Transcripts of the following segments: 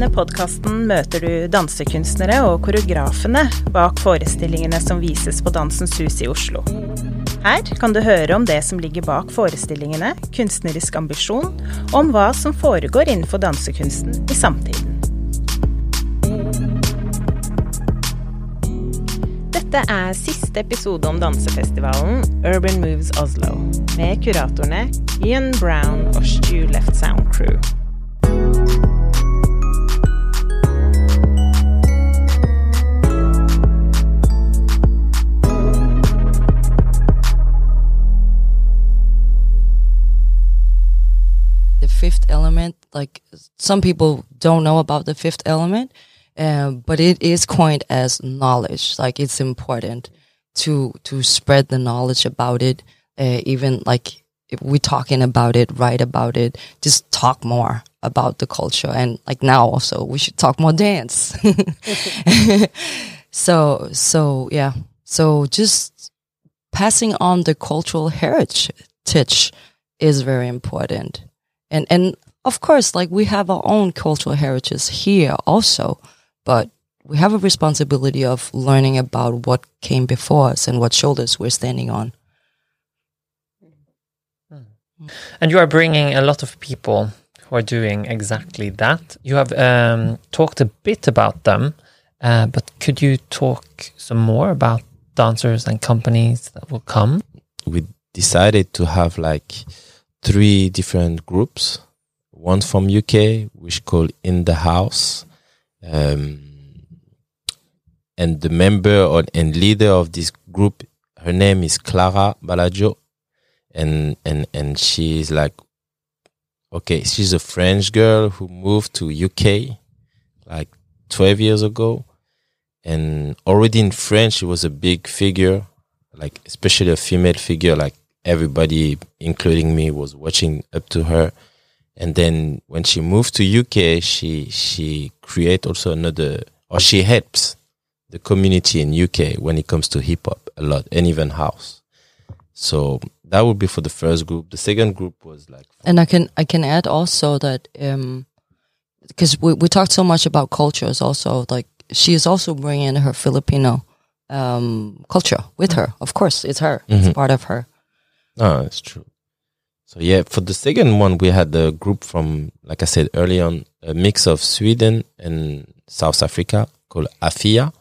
denne podkasten møter du dansekunstnere og koreografene bak forestillingene som vises på Dansens Hus i Oslo. Her kan du høre om det som ligger bak forestillingene, kunstnerisk ambisjon, og om hva som foregår innenfor dansekunsten i samtiden. Dette er siste episode om dansefestivalen Urban Moves Oslo, med kuratorene Ian Brown og Stu Left Sound Crew. Fifth element like some people don't know about the fifth element uh, but it is coined as knowledge. Like it's important to to spread the knowledge about it uh, even like if we're talking about it write about it just talk more about the culture. And like now also we should talk more dance. So so yeah. So just passing on the cultural heritage is very important and and of course like we have our own cultural heritage here also but we have a responsibility of learning about what came before us and what shoulders we're standing on And you are bringing a lot of people who are doing exactly that. You have um, talked a bit about them, uh, but could you talk some more about dancers and companies that will come? we decided to have like three different groups. One from UK, which called In the House, um, and the member or, and leader of this group, her name is Clara Balajo, and and and she's like, okay, she's a French girl who moved to UK like twelve years ago, and already in France she was a big figure like especially a female figure like everybody including me was watching up to her and then when she moved to UK she she create also another or she helps the community in UK when it comes to hip hop a lot and even house so that would be for the first group the second group was like And I can I can add also that um because we we talked so much about cultures also like she is also bringing her Filipino um culture with her. Of course, it's her. It's Mhm. part of her. No, it's true. So yeah, for the second one, we had the group from, like I said early on, a mix of Sweden and South Africa called Afia.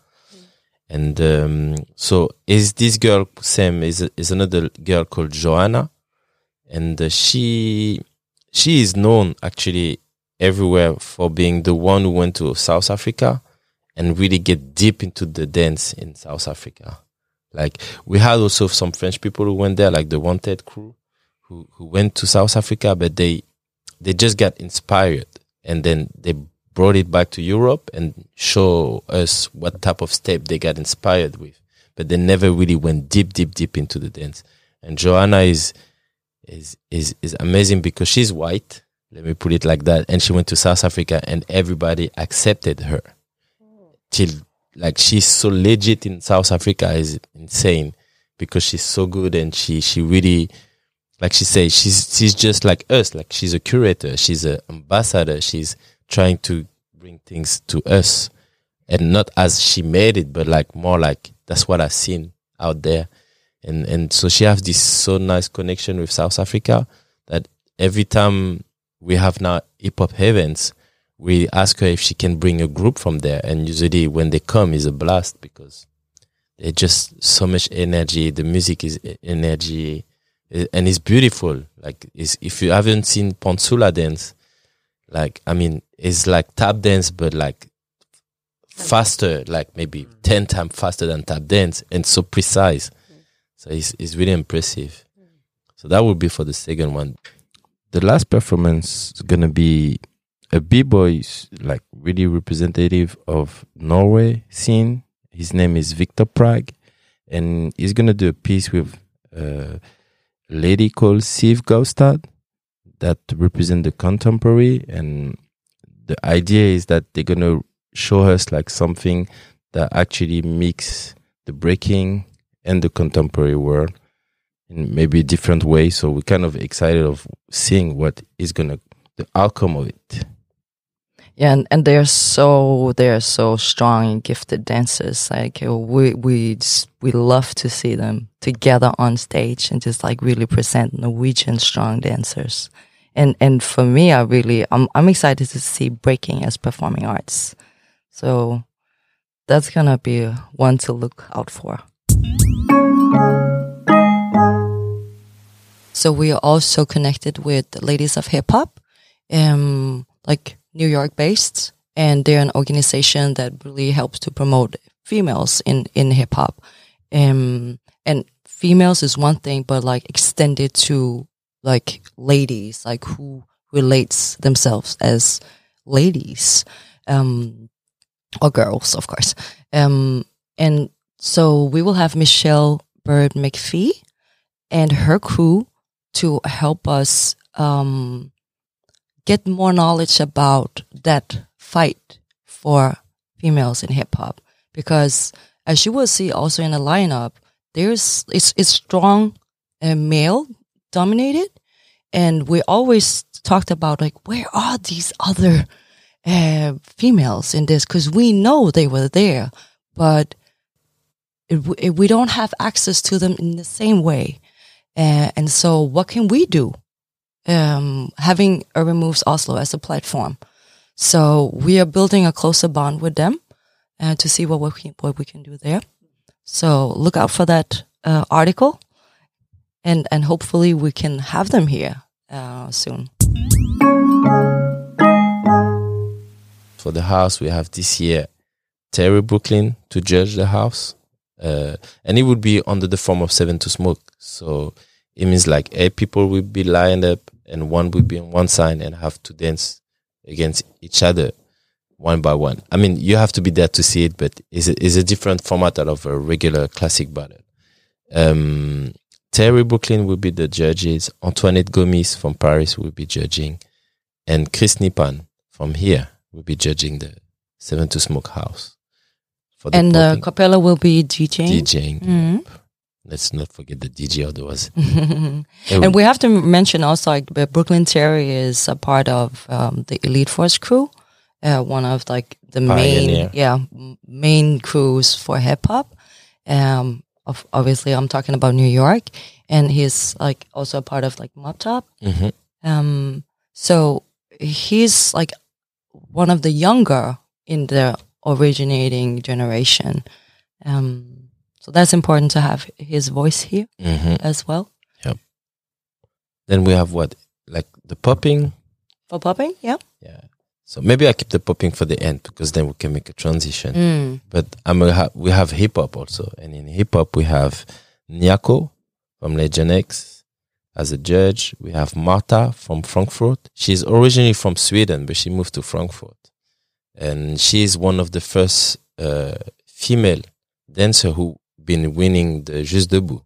And um, so is this girl Sam is is another girl called Joanna, and uh, she she is known actually everywhere for being the one who went to South Africa and really get deep into the dance in South Africa. Like we had also some French people who went there, like the Wanted crew, who who went to South Africa, but they they just got inspired and then they brought it back to Europe and show us what type of step they got inspired with. But they never really went deep, deep, deep into the dance. And Joanna is is is is amazing because she's white. Let me put it like that. And she went to South Africa and everybody accepted her. Mm. Till like she's so legit in South Africa is insane because she's so good and she she really like she says she's she's just like us. Like she's a curator she's an ambassador she's trying to bring things to us. And not as she made it but like more like that's what i've seen out there. And and so she has this so nice connection with south africa that every time we have now hip hop events we ask her if she can bring a group from there. And usually when they come is a blast because they're just so much energy. The music is energy and it's beautiful. Like it's, if you haven't seen pantsula dance like i mean it's like tap dance but like faster like maybe mm. 10 times faster than tap dance and so precise. Mm. So it's, it's really impressive. Mm. So that would be for the second one. The last performance is gonna be a b-boy is, like really representative of norway scene his name is victor prague and he's gonna do a piece with uh, a lady called Siv Gaustad that represent the contemporary and the idea is that they're gonna show us like something that actually mix the breaking and the contemporary world in maybe a different way. So we're kind of excited of seeing what is gonna the outcome of it. Yeah, and, and they're so they're so strong and gifted dancers. Like uh, we we just, we love to see them together on stage and just like really present Norwegian strong dancers. And and for me, I really I'm I'm excited to see breaking as performing arts. So that's gonna be one to look out for. So we are also connected with Ladies of Hip Hop, um, like New York based, and they're an organization that really helps to promote females in in hip hop. Um, and females is one thing, but like extended to like ladies, like who relates themselves as ladies, um, or girls, of course. Um, and so we will have Michelle Bird McPhee and her crew to help us um, get more knowledge about that fight for females in hip hop. Because as you will see also in the lineup, there's it's it's strong and male dominated, and we always talked about like where are these other uh, females in this? Because we know they were there, but it, it, we don't have access to them in the same way. Uh, and so, what can we do? Um, having Urban Moves Oslo as a platform. So we are building a closer bond with them uh, to see what we can, what we can do there. So look out for that uh, article, and and hopefully we can have them here uh, soon. For the house, we have this year Terry Brooklyn to judge the house, uh, and it would be under the form of Seven to Smoke. So it means like eight people will be lined up, and one will be on one side and have to dance against each other one by one. I mean, you have to be there to see it, but it's a, it's a different format out of a regular classic battle. Um, Terry Brooklyn will be the judges. Antoinette Gomis from Paris will be judging, and Chris Nipan from here will be judging the Seven to Smoke House. The and the Capella will be DJing. DJing. Mhm. Let's not forget the DJ. Otherwise, and we have to mention also like Brooklyn Terry is a part of um, the Elite Force crew, uh, one of like the main Pioneer. yeah main crews for hip hop. Um, of, obviously I'm talking about New York, and he's like also a part of like Mop Top. Mhm. Um, so he's like one of the younger in the originating generation. Um, so that's important to have his voice here Mhm. as well. then we have what like the popping. For popping, yeah. Yeah. So maybe I keep the popping for the end because then we can make a transition. Mm. But I'm a ha- we have hip hop also, and in hip hop we have Nyako from Legend X as a judge. We have Marta from Frankfurt. She's originally from Sweden, but she moved to Frankfurt, and she's one of the first uh, female dancer who been winning the Juste Debout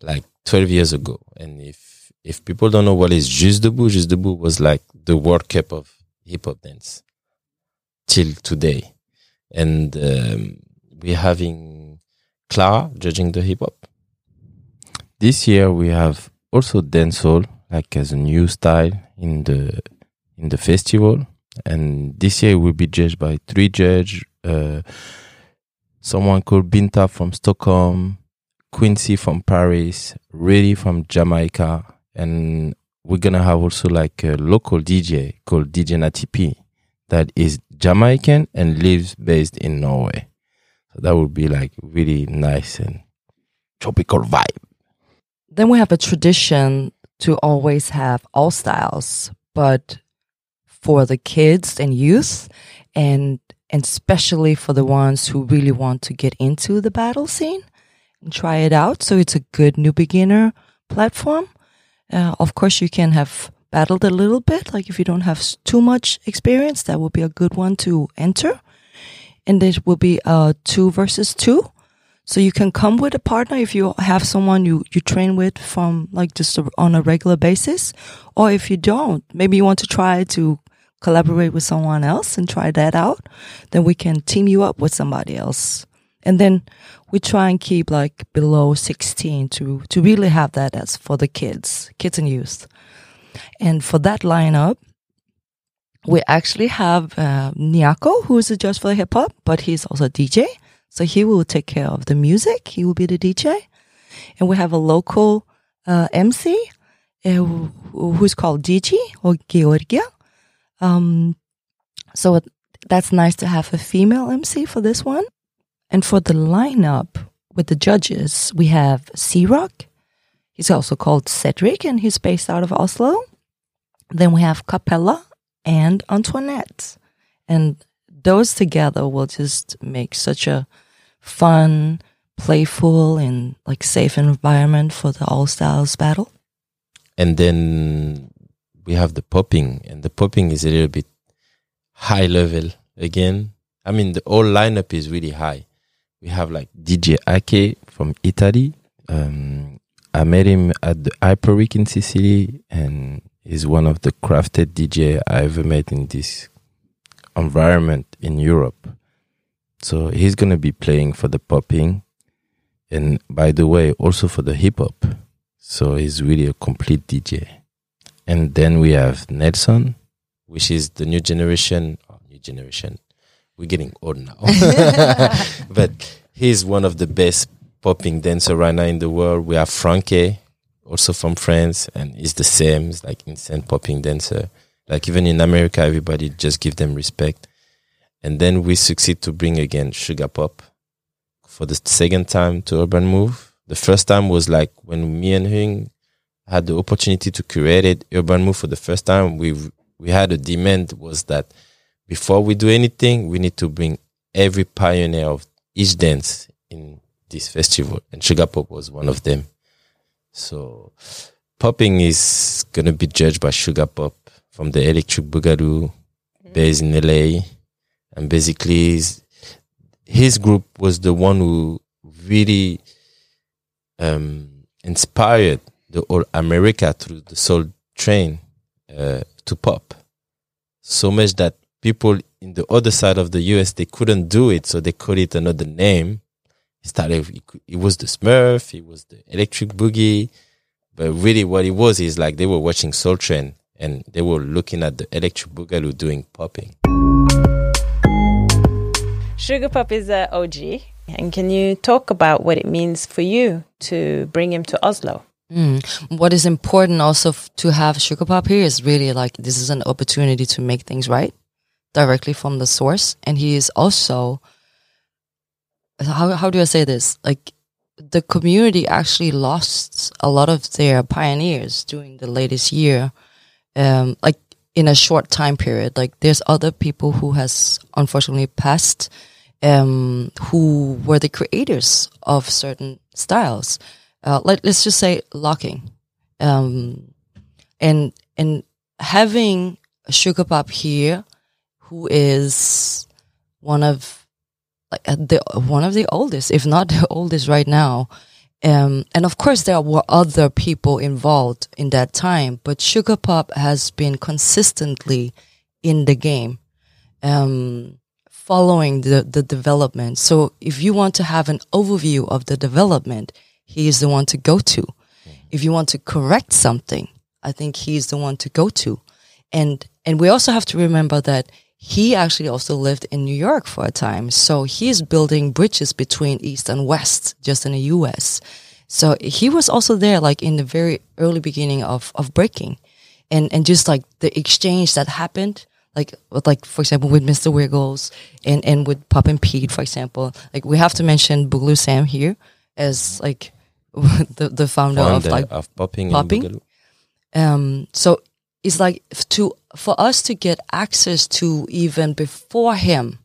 like 12 years ago. And if if people don't know what is Juste Debout, Juste Debout was like the World Cup of hip hop dance till today and um, we're having Clara judging the hip hop. This year we have also dancehall like as a new style in the in the festival, and this year will be judged by three judges. Uh, someone called Binta from Stockholm, Quincy from Paris, Reddy from Jamaica, and we're gonna have also like a local DJ called DJ Natty P that is Jamaican and lives based in Norway. So that would be like really nice and tropical vibe. Then we have a tradition to always have all styles, but for the kids and youth, and and especially for the ones who really want to get into the battle scene and try it out. So it's a good new beginner platform. Uh, of course, you can have battled a little bit. Like if you don't have too much experience, that would be a good one to enter. And it will be uh, two versus two. So you can come with a partner if you have someone you, you train with from like just a, on a regular basis. Or if you don't, maybe you want to try to collaborate with someone else and try that out. Then we can team you up with somebody else. And then we try and keep like below 16 to, to really have that as for the kids, kids and youth. And for that lineup, we actually have uh, Nyako, who is a judge for hip hop, but he's also a DJ. So he will take care of the music. He will be the DJ. And we have a local uh, MC uh, who's called Gigi or Georgia. Um, so that's nice to have a female MC for this one. And for the lineup with the judges, we have C Rock. He's also called Cedric and he's based out of Oslo. Then we have Capella and Antoinette. And those together will just make such a fun, playful, and like safe environment for the all styles battle. And then we have the popping, and the popping is a little bit high level again. I mean, the whole lineup is really high. We have like DJ Ake from Italy. Um, I met him at the Hyperweek in Sicily, and he's one of the crafted DJ I ever met in this environment in Europe. So he's gonna be playing for the popping, and by the way, also for the hip hop. So he's really a complete DJ. And then we have Nelson, which is the new generation. Oh, new generation. We're getting old now, but he's one of the best popping dancer right now in the world. We have Frankie, also from France, and he's the same. He's like insane popping dancer. Like even in America, everybody just give them respect. And then we succeed to bring again Sugar Pop for the second time to Urban Move. The first time was like when me and him had the opportunity to create it, Urban Move for the first time. We we had a demand was that before we do anything, we need to bring every pioneer of each dance in this festival, and Sugar Pop was one of them. So, popping is gonna be judged by Sugar Pop from the Electric Boogaloo, based in LA and basically his, his group was the one who really um, inspired the whole America through the Soul Train uh, to pop. So much that people in the other side of the US they couldn't do it, so they called it another name. It started. It was the Smurf. It was the Electric Boogie. But really, what it was is like they were watching Soul Train and they were looking at the Electric Boogaloo doing popping. Sugar Pop is a OG. And can you talk about what it means for you to bring him to Oslo? Mm. What is important also f- to have Sugar Pop here is really like this is an opportunity to make things right directly from the source. And he is also, how, how do I say this? Like the community actually lost a lot of their pioneers during the latest year. Um, like in a short time period, like there's other people who has unfortunately passed um, who were the creators of certain styles. Uh, let, us just say locking. Um, and, and having Sugar Pop here, who is one of like uh, the, one of the oldest, if not the oldest right now. Um, and of course there were other people involved in that time, but Sugar Pop has been consistently in the game. Um, following the, the development. So if you want to have an overview of the development, he is the one to go to. Mm-hmm. If you want to correct something, I think he's the one to go to. And, and we also have to remember that he actually also lived in New York for a time. So he's building bridges between East and West just in the US. So he was also there like in the very early beginning of, of breaking and, and just like the exchange that happened like like for example with Mr. Wiggles and and with Poppin' Pete, for example. Like we have to mention Boogaloo Sam here as like the the founder, founder of like of popping, popping. Um, so it's like to for us to get access to even before him,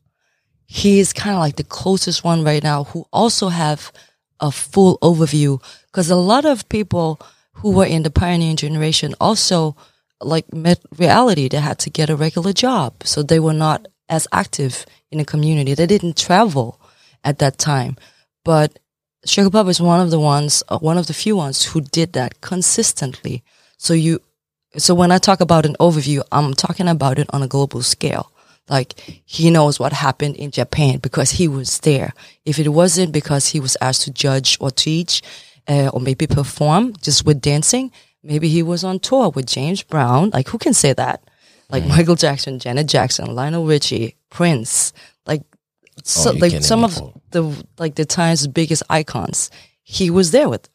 he is kind of like the closest one right now who also have a full overview because a lot of people who were in the pioneering generation also like met reality. They had to get a regular job. So they were not as active in the community. They didn't travel at that time. But Sugar Pop is one of the ones, uh, one of the few ones who did that consistently. So you, so when I talk about an overview, I'm talking about it on a global scale. Like he knows what happened in Japan because he was there. If it wasn't because he was asked to judge or teach, uh, or maybe perform just with dancing, Maybe he was on tour with James Brown. Like, who can say that? like Michael Jackson, Janet Jackson, Lionel Richie, Prince, Oh, so, Oh, like some of the like the time's biggest icons. He was there with them.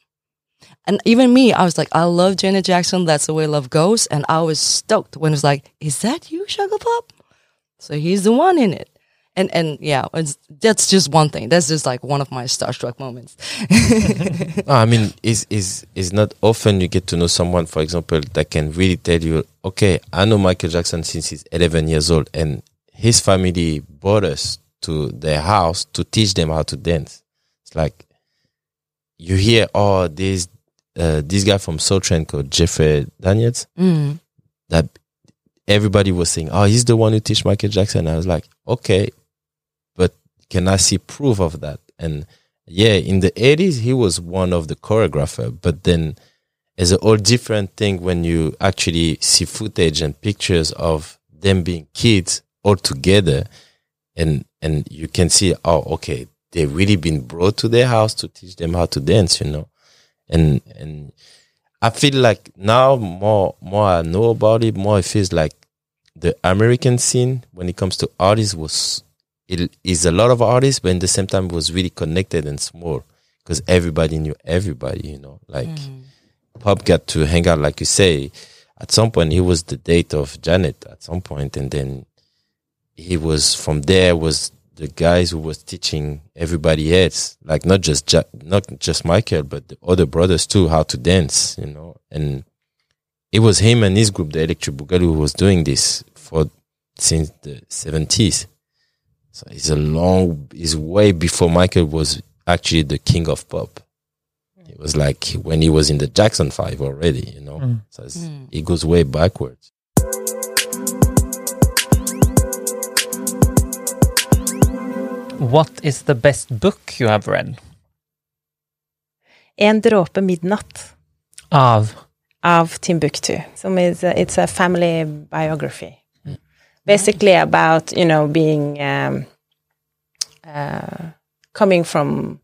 And even me, I was like, I love Janet Jackson. That's the way love goes. And I was stoked when it was like, is that you, Sugar Pop? So he's the one in it. And and yeah, it's, that's just one thing. That's just like one of my starstruck moments. No, I mean, it's, it's, it's not often you get to know someone, for example, that can really tell you, okay, I know Michael Jackson since he's 11 years old, and his family brought us to their house to teach them how to dance. It's like you hear, oh, this uh, this guy from Soul Train called Jeffrey Daniels Mm. that everybody was saying, oh, he's the one who teach Michael Jackson. I was like, okay, but can I see proof of that? And yeah, in the 80s, he was one of the choreographer, but then it's a whole different thing when you actually see footage and pictures of them being kids all together and, and you can see, oh, okay, they've really been brought to their house to teach them how to dance, you know? And, and I feel like now more, more I know about it, more it feels like the American scene when it comes to artists was it is a lot of artists, but in the same time was really connected and small because everybody knew everybody. You know, like mm-hmm. Pop got to hang out, like you say. At some point, he was the date of Janet. At some point, and then he was from there was the guys who was teaching everybody else, like not just ja- not just Michael, but the other brothers too, how to dance. You know, and it was him and his group, the Electric Boogaloo, who was doing this for since the seventies. So it's a long, it's way before Michael was actually the king of pop. It was like when he was in the Jackson Five already, you know. Mm. So it's, mm. it goes way backwards. What is the best book you have read? En dråpe midnatt Av av Timbuktu. Som is a, it's a family biography. Basically about, you know, being um, uh, coming from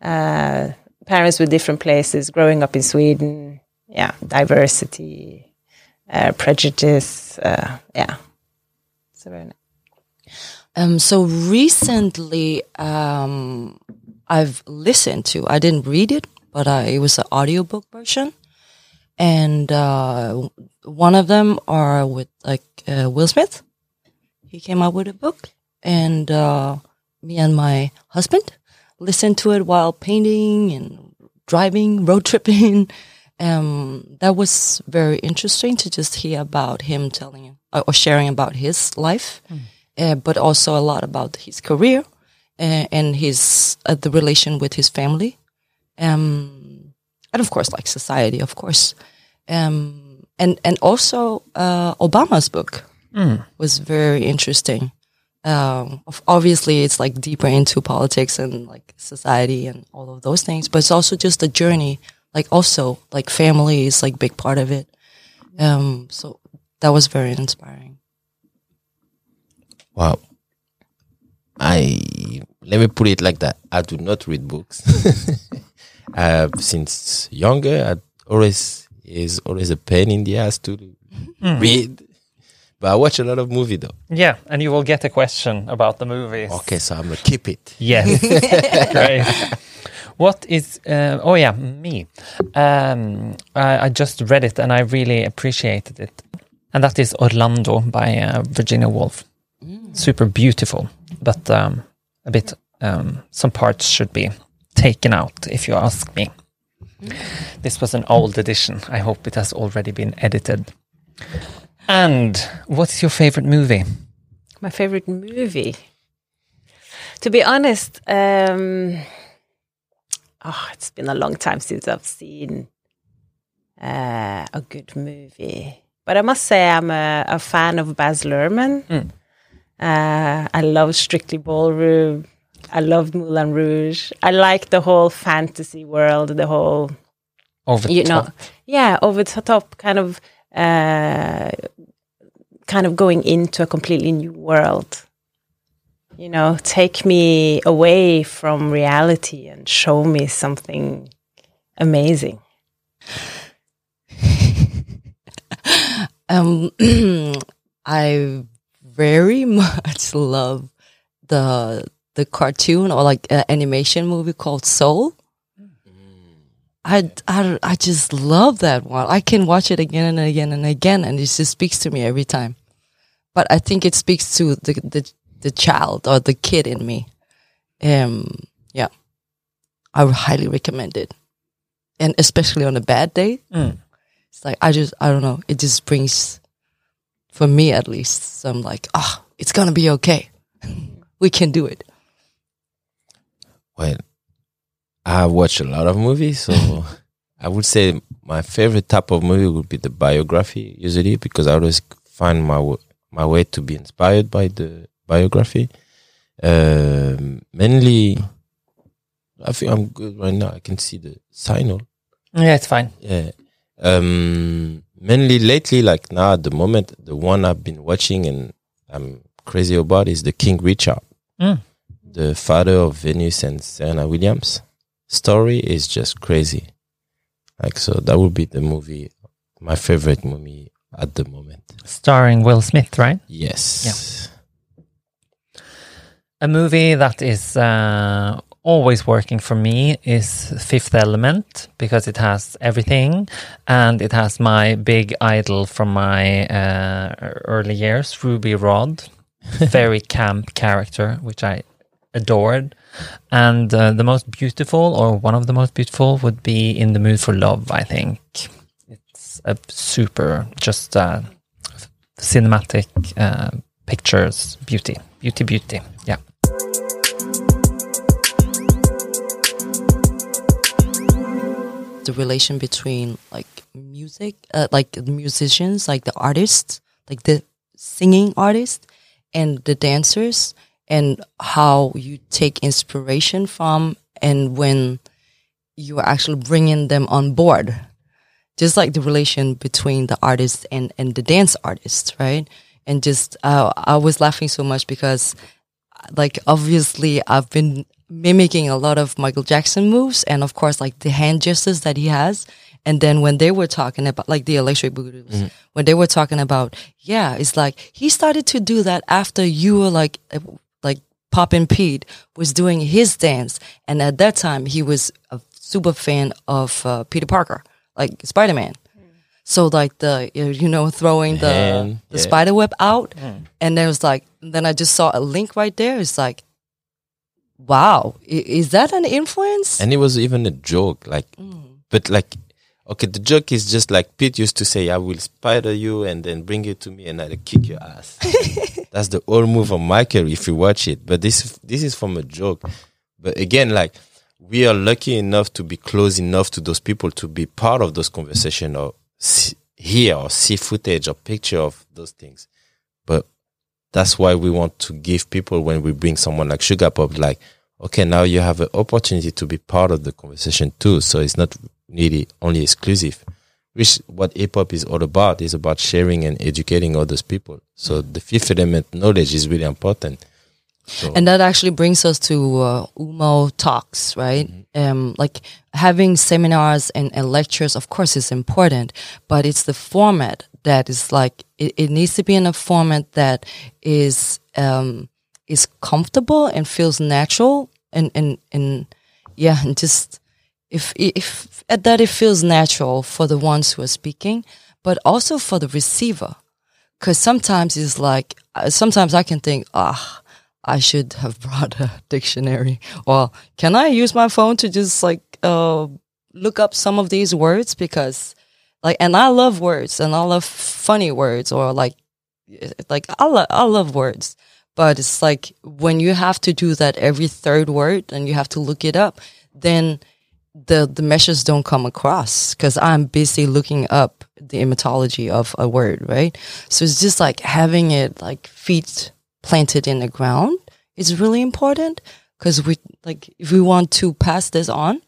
uh, parents with different places, growing up in Sweden. Yeah, diversity, uh, prejudice. Uh, yeah. So very nice. Um, so recently, um, I've listened to. I didn't read it, but uh, it was an audiobook version, and uh, one of them are with like uh, Will Smith. He came out with a book, and uh, me and my husband listened to it while painting and driving, road tripping. Um, that was very interesting to just hear about him telling uh, or sharing about his life uh, but also a lot about his career uh, and his uh, the relation with his family, um, and of course, like society, of course, um, and and also uh, Obama's book was very interesting. Um, obviously, it's like deeper into politics and like society and all of those things, but it's also just a journey. Like also, like family is like big part of it. Um, so that was very inspiring. Wow. I let me put it like that. I do not read books. uh, since younger, I always is always a pain in the ass to read. But I watch a lot of movie though. yeah, and you will get a question about the movies. Okay, so I'm gonna keep it. Yes. Great. What is, uh, oh yeah, me. Um, I, I just read it and I really appreciated it. And that is Orlando by uh, Virginia Woolf. Super beautiful, but um, a bit, um, some parts should be taken out, if you ask me. This was an old edition. I hope it has already been edited. And what's your favorite movie? My favorite movie. To be honest, um, oh, it's been a long time since I've seen uh, a good movie. But I must say, I'm a, a fan of Baz Luhrmann. Uh, I love Strictly Ballroom. I love Moulin Rouge. I like the whole fantasy world, the whole Over the you know yeah over the top kind of uh kind of going into a completely new world you know take me away from reality and show me something amazing Um, I very much love the the cartoon or like uh, animation movie called Soul. I, I, I just love that one. I can watch it again and again and again, and it just speaks to me every time. But I think it speaks to the the, the child or the kid in me. Um, yeah, I would highly recommend it, and especially on a bad day, Mm. it's like I just I don't know. It just brings, for me at least, some like ah, it's gonna be okay. we can do it. Well, I watch a lot of movies, so I would say my favorite type of movie would be the biography, usually because I always find my w- my way to be inspired by the biography. Um, mainly, I think I'm good right now. I can see the signal. Yeah, it's fine. Yeah. Um, mainly lately, like now at the moment, the one I've been watching and I'm crazy about is the King Richard, Mm. the father of Venus and Serena Williams. Story is just crazy. Like, so that would be the movie, my favorite movie at the moment. Starring Will Smith, right? Yes. A movie that is uh, always working for me is Fifth Element because it has everything and it has my big idol from my uh, early years, Ruby Rhod. Very camp character, which I adored. And uh, the most beautiful, or one of the most beautiful, would be In the Mood for Love, I think. It's a super, just uh, cinematic uh, pictures, beauty, beauty, beauty. Yeah. The relation between like music, uh, like musicians, like the artists, like the singing artists and the dancers, and how you take inspiration from, and when you are actually bringing them on board, just like the relation between the artist and and the dance artist, right? And just uh, I was laughing so much because like obviously I've been mimicking a lot of Michael Jackson moves and of course like the hand gestures that he has. And then when they were talking about like the electric boogaloo, when they were talking about, yeah, it's like he started to do that after you were like, uh, like Poppin' Pete was doing his dance. And at that time he was a super fan of uh, Peter Parker, like Spider-Man. So like the you you know throwing the Hand, the yeah. spider web out, and then it was like then I just saw a link right there. It's like, wow, is that an influence? And it was even a joke, like, mm. but like, okay, the joke is just like Pete used to say, I will spider you and then bring you to me and I'll kick your ass. That's the old move of Michael if you watch it. But this, this is from a joke. But again, like, we are lucky enough to be close enough to those people to be part of those conversations or see, hear or see footage or picture of those things. That's why we want to give people when we bring someone like Sugar Pop, like, okay, now you have an opportunity to be part of the conversation too. So it's not really only exclusive. Which what hip hop is all about is about sharing and educating others people. So the fifth element knowledge is really important. So And that actually brings us to uh, UMO talks, right? Um, like having seminars and, and lectures, of course, is important, but it's the format that is like it, it needs to be in a format that is um, is comfortable and feels natural, and and and yeah, and just if if at that it feels natural for the ones who are speaking, but also for the receiver. Because sometimes it's like uh, sometimes I can think, ah, I should have brought a dictionary. Well, can I use my phone to just like uh, look up some of these words because like, and I love words and I love funny words or like, like I love I love words, but it's like when you have to do that every third word and you have to look it up, then the the meshes don't come across because I'm busy looking up the etymology of a word, right? So it's just like having it like feet planted in the ground is really important because we like if we want to pass this on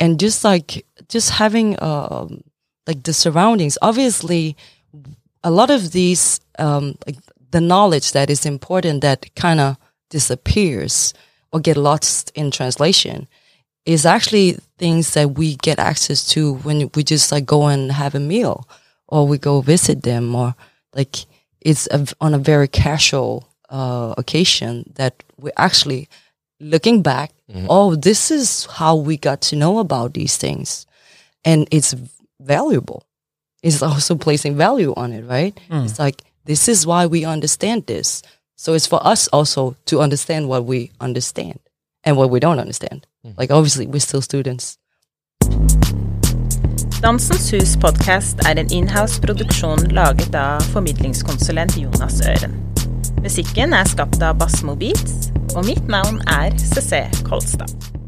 and just like just having um like the surroundings obviously a lot of these um like the knowledge that is important that kind of disappears or get lost in translation is actually things that we get access to when we just like go and have a meal or we go visit them or like it's a, on a very casual uh, occasion that we're actually looking back. Oh, this is how we got to know about these things, and it's valuable. It's also placing value on it, right? It's like this is why we understand this. So it's for us also to understand what we understand and what we don't understand. Like obviously we're still students. Dansens Hus podkast er en inhouse-produksjon laget av formidlingskonsulent Jonas Øren. Musikken er skapt av Bassmo Beats, og mitt navn er CC Kolstad.